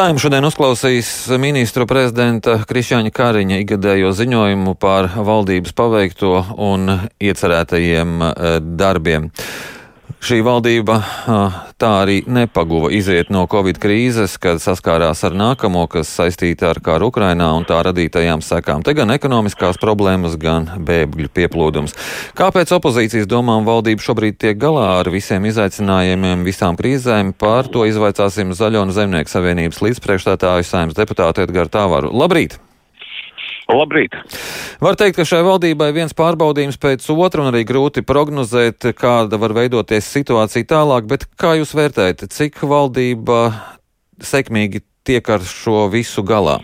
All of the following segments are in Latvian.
Saimš šodien uzklausīs ministru prezidenta Krišāņa Kariņa igadējo ziņojumu par valdības paveikto un iecerētajiem eh, darbiem. Šī valdība tā arī nepaguva iziet no Covid krīzes, kad saskārās ar nākamo, kas saistīta ar kāru Ukrainā un tā radītajām sekām. Te gan ekonomiskās problēmas, gan bēgļu pieplūdums. Kāpēc opozīcijas domām valdība šobrīd tiek galā ar visiem izaicinājumiem, visām krīzēm? Par to izvaicāsim Zaļo un Zemnieku savienības līdzpriekšstādāju saimnes deputātu Edgaru Tāvaru. Labrīt! Labrīt! Var teikt, ka šai valdībai viens pārbaudījums pēc otra un arī grūti prognozēt, kāda var veidoties situācija tālāk, bet kā jūs vērtējat, cik valdība sekmīgi tiek ar šo visu galā?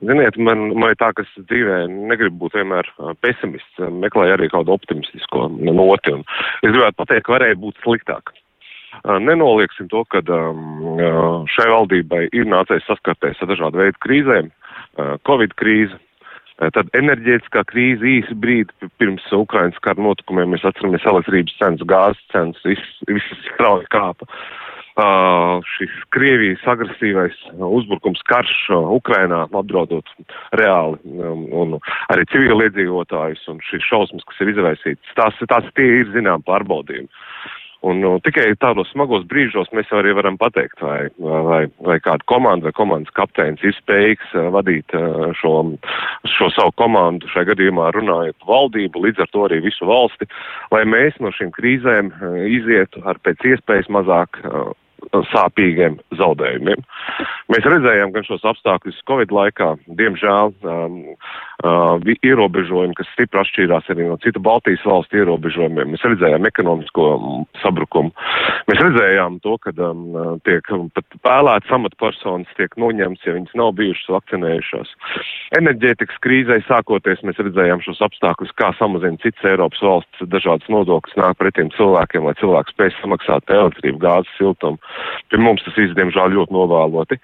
Ziniet, man, man ir tā, ka es dzīvē negribu būt vienmēr pesimists, meklēju arī kādu optimistisko noti, es gribētu pateikt, ka varēja būt sliktāk. Nenolieksim to, ka šai valdībai ir nācies saskarties ar dažādu veidu krīzēm, Covid krīze, tad enerģētiskā krīze īsi brīdi pirms Ukrainas kara notikumiem, mēs atceramies elektrības cenas, gāzes cenas, viss strauji kāpa. Uh, šis Krievijas agresīvais uzbrukums karš uh, Ukrainā apdraudot reāli um, un arī civiliedzīvotājus un šīs šausmas, kas ir izraisītas, tās, tās tie ir zinām pārbaudījumi. Un nu, tikai tādos smagos brīžos mēs arī varam pateikt, vai, vai, vai kāda komanda vai komandas kapteinis ir spējīgs uh, vadīt uh, šo, šo savu komandu, šajā gadījumā runājot valdību, līdz ar to arī visu valsti, lai mēs no šīm krīzēm uh, izietu ar pēc iespējas mazāk sāpīgiem zaudējumiem. Mēs redzējām gan šos apstākļus Covid laikā, diemžēl um, uh, ierobežojumi, kas stipri atšķīrās arī no citu Baltijas valstu ierobežojumiem. Mēs redzējām ekonomisko sabrukumu. Mēs redzējām to, ka um, tiek pat pēlētas amatpersonas tiek noņemts, ja viņas nav bijušas vakcinējušās. Enerģētikas krīzē sākoties mēs redzējām šos apstākļus, kā samazina citas Eiropas valsts dažādas nodokļas nāk pretim cilvēkiem, lai cilvēks spēj samaksāt elektrību, gāzes, siltumu. Pie mums tas viss, diemžēl, ļoti novēloti.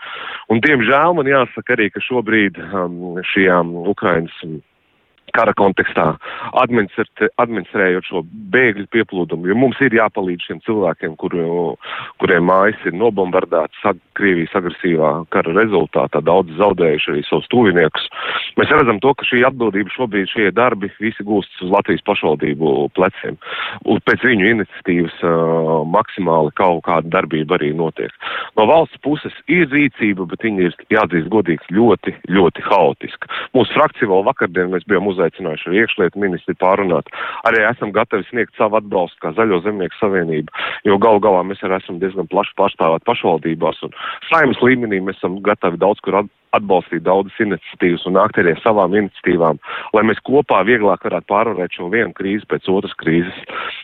Un, diemžēl, man jāsaka arī, ka šobrīd um, šajām Ukrainas kara kontekstā, administrējot šo bēgļu pieplūdumu, jo mums ir jāpalīdz šiem cilvēkiem, kur, kuriem mājas ir nobombardētas ag Krievijas agresīvā kara rezultātā, daudz zaudējuši arī savus tuviniekus. Mēs redzam to, ka šī atbildība šobrīd šie darbi visi gūstas uz Latvijas pašvaldību pleciem. Un pēc viņu iniciatīvas uh, maksimāli kaut kāda darbība arī notiek. No valsts puses ir rīcība, bet viņa ir jāatzīst godīgi ļoti, ļoti haotiska. Mūsu frakcija vēl vakardien mēs bijām uz uzaicinājuši arī iekšlietu ministri pārunāt. Arī esam gatavi sniegt savu atbalstu kā Zaļo zemnieku savienība, jo gal galā mēs arī esam diezgan plaši pārstāvēt pašvaldībās un saimas līmenī mēs esam gatavi daudz kur atbalstīt atbalstīt daudzas iniciatīvas un nākt arī ar savām iniciatīvām, lai mēs kopā vieglāk varētu pārvarēt šo vienu krīzi pēc otras krīzes.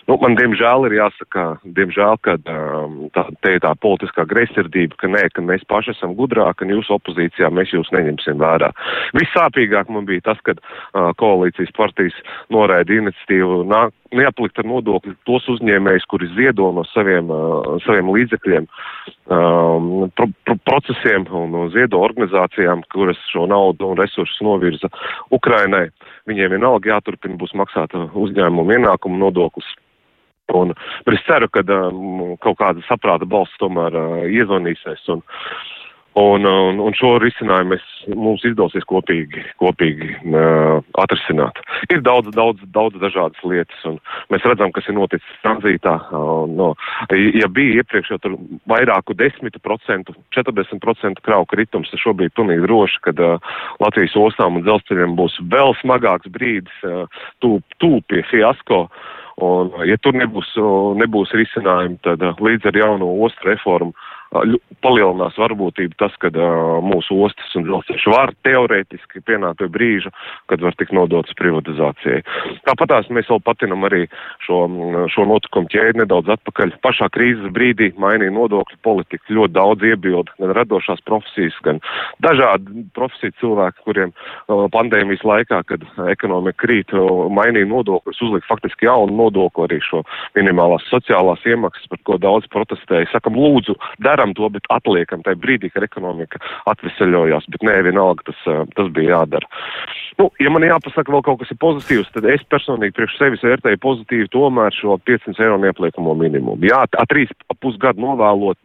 Nu, man diemžēl ir jāsaka, diemžēl, ka um, tā, te ir tā politiskā greizsirdība, ka nē, ka mēs paši esam gudrāki un jūsu opozīcijā mēs jūs neņemsim vērā. Vissāpīgāk man bija tas, kad uh, koalīcijas partijas noraida iniciatīvu nāk, neaplikt ar nodokli tos uzņēmējus, kuri ziedo no saviem, uh, saviem līdzekļiem um, pro, pro, procesiem un ziedo organizācijām kuras šo naudu un resursus novirza Ukrainai. Viņiem vienalga jāturpina būs maksāt uzņēmumu ienākumu nodoklis. Un, bet es ceru, ka um, kaut kāda saprāta balss tomēr uh, iezvanīsies un, Un, un, un šo risinājumu mēs, mums izdosies kopīgi, kopīgi uh, atrisināt. Ir daudz, daudz, daudz dažādas lietas, un mēs redzam, kas ir noticis tranzītā. Uh, no, ja bija iepriekš jau vairāku desmitu procentu, 40% kravu kritums, tad šobrīd pilnīgi droši, kad uh, Latvijas ostām un dzelzceļiem būs vēl smagāks brīdis uh, tūp, tūp pie fiasko. Un, ja tur nebūs, nebūs risinājumi, tad līdz ar jauno ostu reformu palielinās varbūtību tas, ka uh, mūsu ostas un dzelzceļš var teorētiski pienākt pie brīža, kad var tikt nodots privatizācijai. Tāpatās mēs vēl patinam arī šo, šo notikumu ķēdi nedaudz atpakaļ. Pašā krīzes brīdī mainīja nodokļu politiku, ļoti daudz iebildu, gan radošās profesijas, gan dažādi profesiju cilvēki, kuriem uh, pandēmijas laikā, kad ekonomika krīt, uh, mainīja nodokļus, uzlika faktiski jaunu nodokli arī šo minimālās sociālās iemaksas, par ko daudz protestēja. Sakam, lūdzu, dar darām to, bet atliekam tajā brīdī, kad ekonomika atveseļojās. Bet nē, vienalga tas, tas bija jādara. Nu, ja man jāpasaka vēl kaut kas pozitīvs, tad es personīgi priekš sevis vērtēju pozitīvi tomēr šo 500 eiro neapliekamo minimumu. Jā, 3,5 gadu novēlot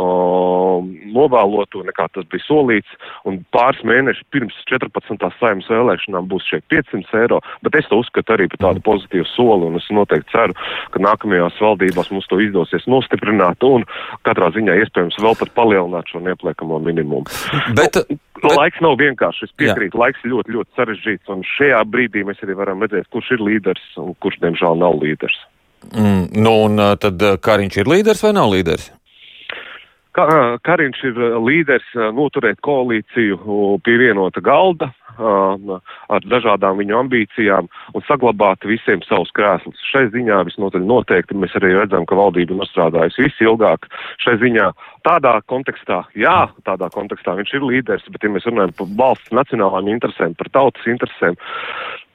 o, novēloto, nekā tas bija solīts, un pāris mēneši pirms 14. saimnes vēlēšanām būs šie 500 eiro, bet es to uzskatu arī par tādu pozitīvu soli, un es noteikti ceru, ka nākamajās valdībās mums to izdosies nostiprināt, un katrā ziņā iespējams vēl pat palielināt šo neapliekamo minimumu. Bet, nu, bet, laiks nav vienkārši, es piekrītu, jā. laiks ir ļoti, ļoti sarežģīts, un šajā brīdī mēs arī varam redzēt, kurš ir līderis un kurš, diemžēl, nav līderis. Mm, nu, un tad Kariņš ir līderis vai nav līderis? Kariņš ir līderis noturēt koalīciju pie vienota galda ar dažādām viņu ambīcijām un saglabāt visiem savus krēslus. Šai ziņā visnotaļ noteikti mēs arī redzam, ka valdība nostrādājusi visu ilgāk. Šai ziņā tādā kontekstā, jā, tādā kontekstā viņš ir līderis, bet ja mēs runājam par valsts nacionālām interesēm, par tautas interesēm,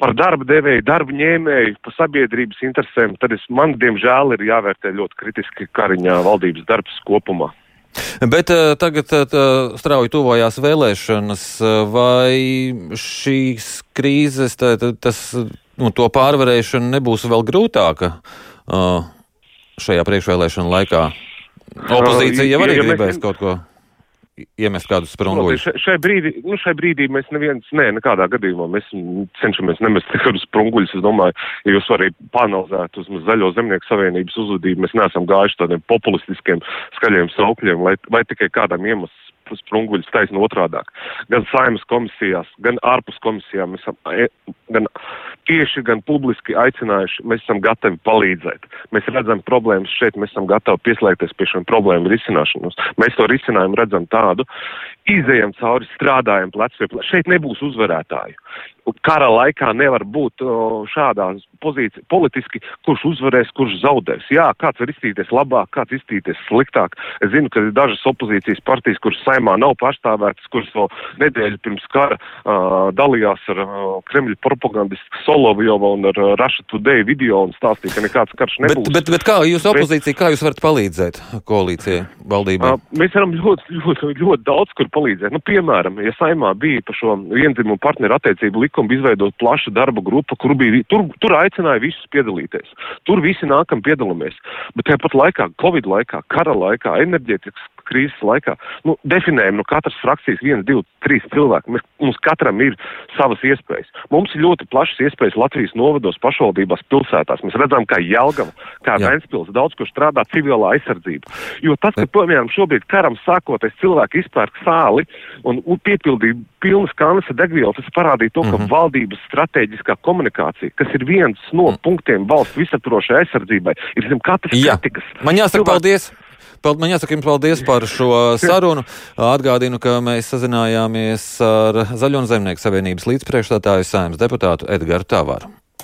par darba devēju, darba ņēmēju, par sabiedrības interesēm, tad es, man, diemžēl, ir jāvērtē ļoti kritiski Kariņā valdības darbs kopumā. Bet uh, tagad uh, strauji tuvojās vēlēšanas, vai šīs krīzes, tā, tas, nu, to pārvarēšana nebūs vēl grūtāka šajā priekšvēlēšana laikā? Opozīcija jau arī gribēs kaut ko iemest kādus sprunguļus? Šai, šai, brīdī, nu, šai brīdī mēs neviens, nē, nekādā gadījumā mēs cenšamies nemest kādus sprunguļus. Es domāju, ja jūs arī panalizētu uz Zaļo zemnieku savienības uzvedību, mēs neesam gājuši tādiem populistiskiem skaļiem saukļiem, lai, vai tikai kādam iemeslam sprunguļus taisno otrādāk. Gan saimas komisijās, gan ārpus komisijām mēs e, gan tieši, gan publiski aicinājuši, mēs esam gatavi palīdzēt. Mēs redzam problēmas šeit, mēs esam gatavi pieslēgties pie šiem problēmu risināšanos. Mēs to risinājumu redzam tādu, izējam cauri, strādājam plecu pie pleca. Šeit nebūs uzvarētāju kara laikā nevar būt šādā pozīcijā politiski, kurš uzvarēs, kurš zaudēs. Jā, kāds var izstīties labāk, kāds izstīties sliktāk. Es zinu, ka ir dažas opozīcijas partijas, kuras saimā nav pārstāvētas, kuras vēl nedēļu pirms kara uh, dalījās ar uh, Kremļa propagandistu Solovjovu un ar uh, Russia Today video un stāstīja, ka nekāds karš nebūs. Bet, bet, bet kā jūs opozīcija, kā jūs varat palīdzēt koalīcijai, valdībai? Uh, mēs varam ļoti, ļoti, ļoti daudz kur palīdzēt. Nu, piemēram, ja saimā bija par šo vienzimumu partneru attiecību likumu, likumu izveidot plaša darba grupa, kur bija, tur, tur aicināja visus piedalīties. Tur visi nākam piedalāmies. Bet tāpat laikā, Covid laikā, kara laikā, enerģētikas krīzes laikā, nu, definējam, nu, katras frakcijas viens, divi, trīs cilvēki. Mēs, mums katram ir savas iespējas. Mums ir ļoti plašas iespējas Latvijas novados, pašvaldībās, pilsētās. Mēs redzam, kā Jelgava, kā Ventspils, daudz kur strādā civilā aizsardzība. Jo tas, ka, piemēram, šobrīd karam sākoties cilvēki izpērk sāli un piepildīja pilnas kanas degvielu, tas parādīja to, ka mm -hmm. valdības strateģiskā komunikācija, kas ir viens no mm. punktiem valsts visaptrošai aizsardzībai, ir zem katras kritikas. Man jāsaka Cilvēki... paldies! Man jāsaka jums paldies par šo sarunu. Atgādinu, ka mēs sazinājāmies ar Zaļo un Zemnieku savienības līdzpriekšstādātāju saimnes deputātu Edgars Tavaru.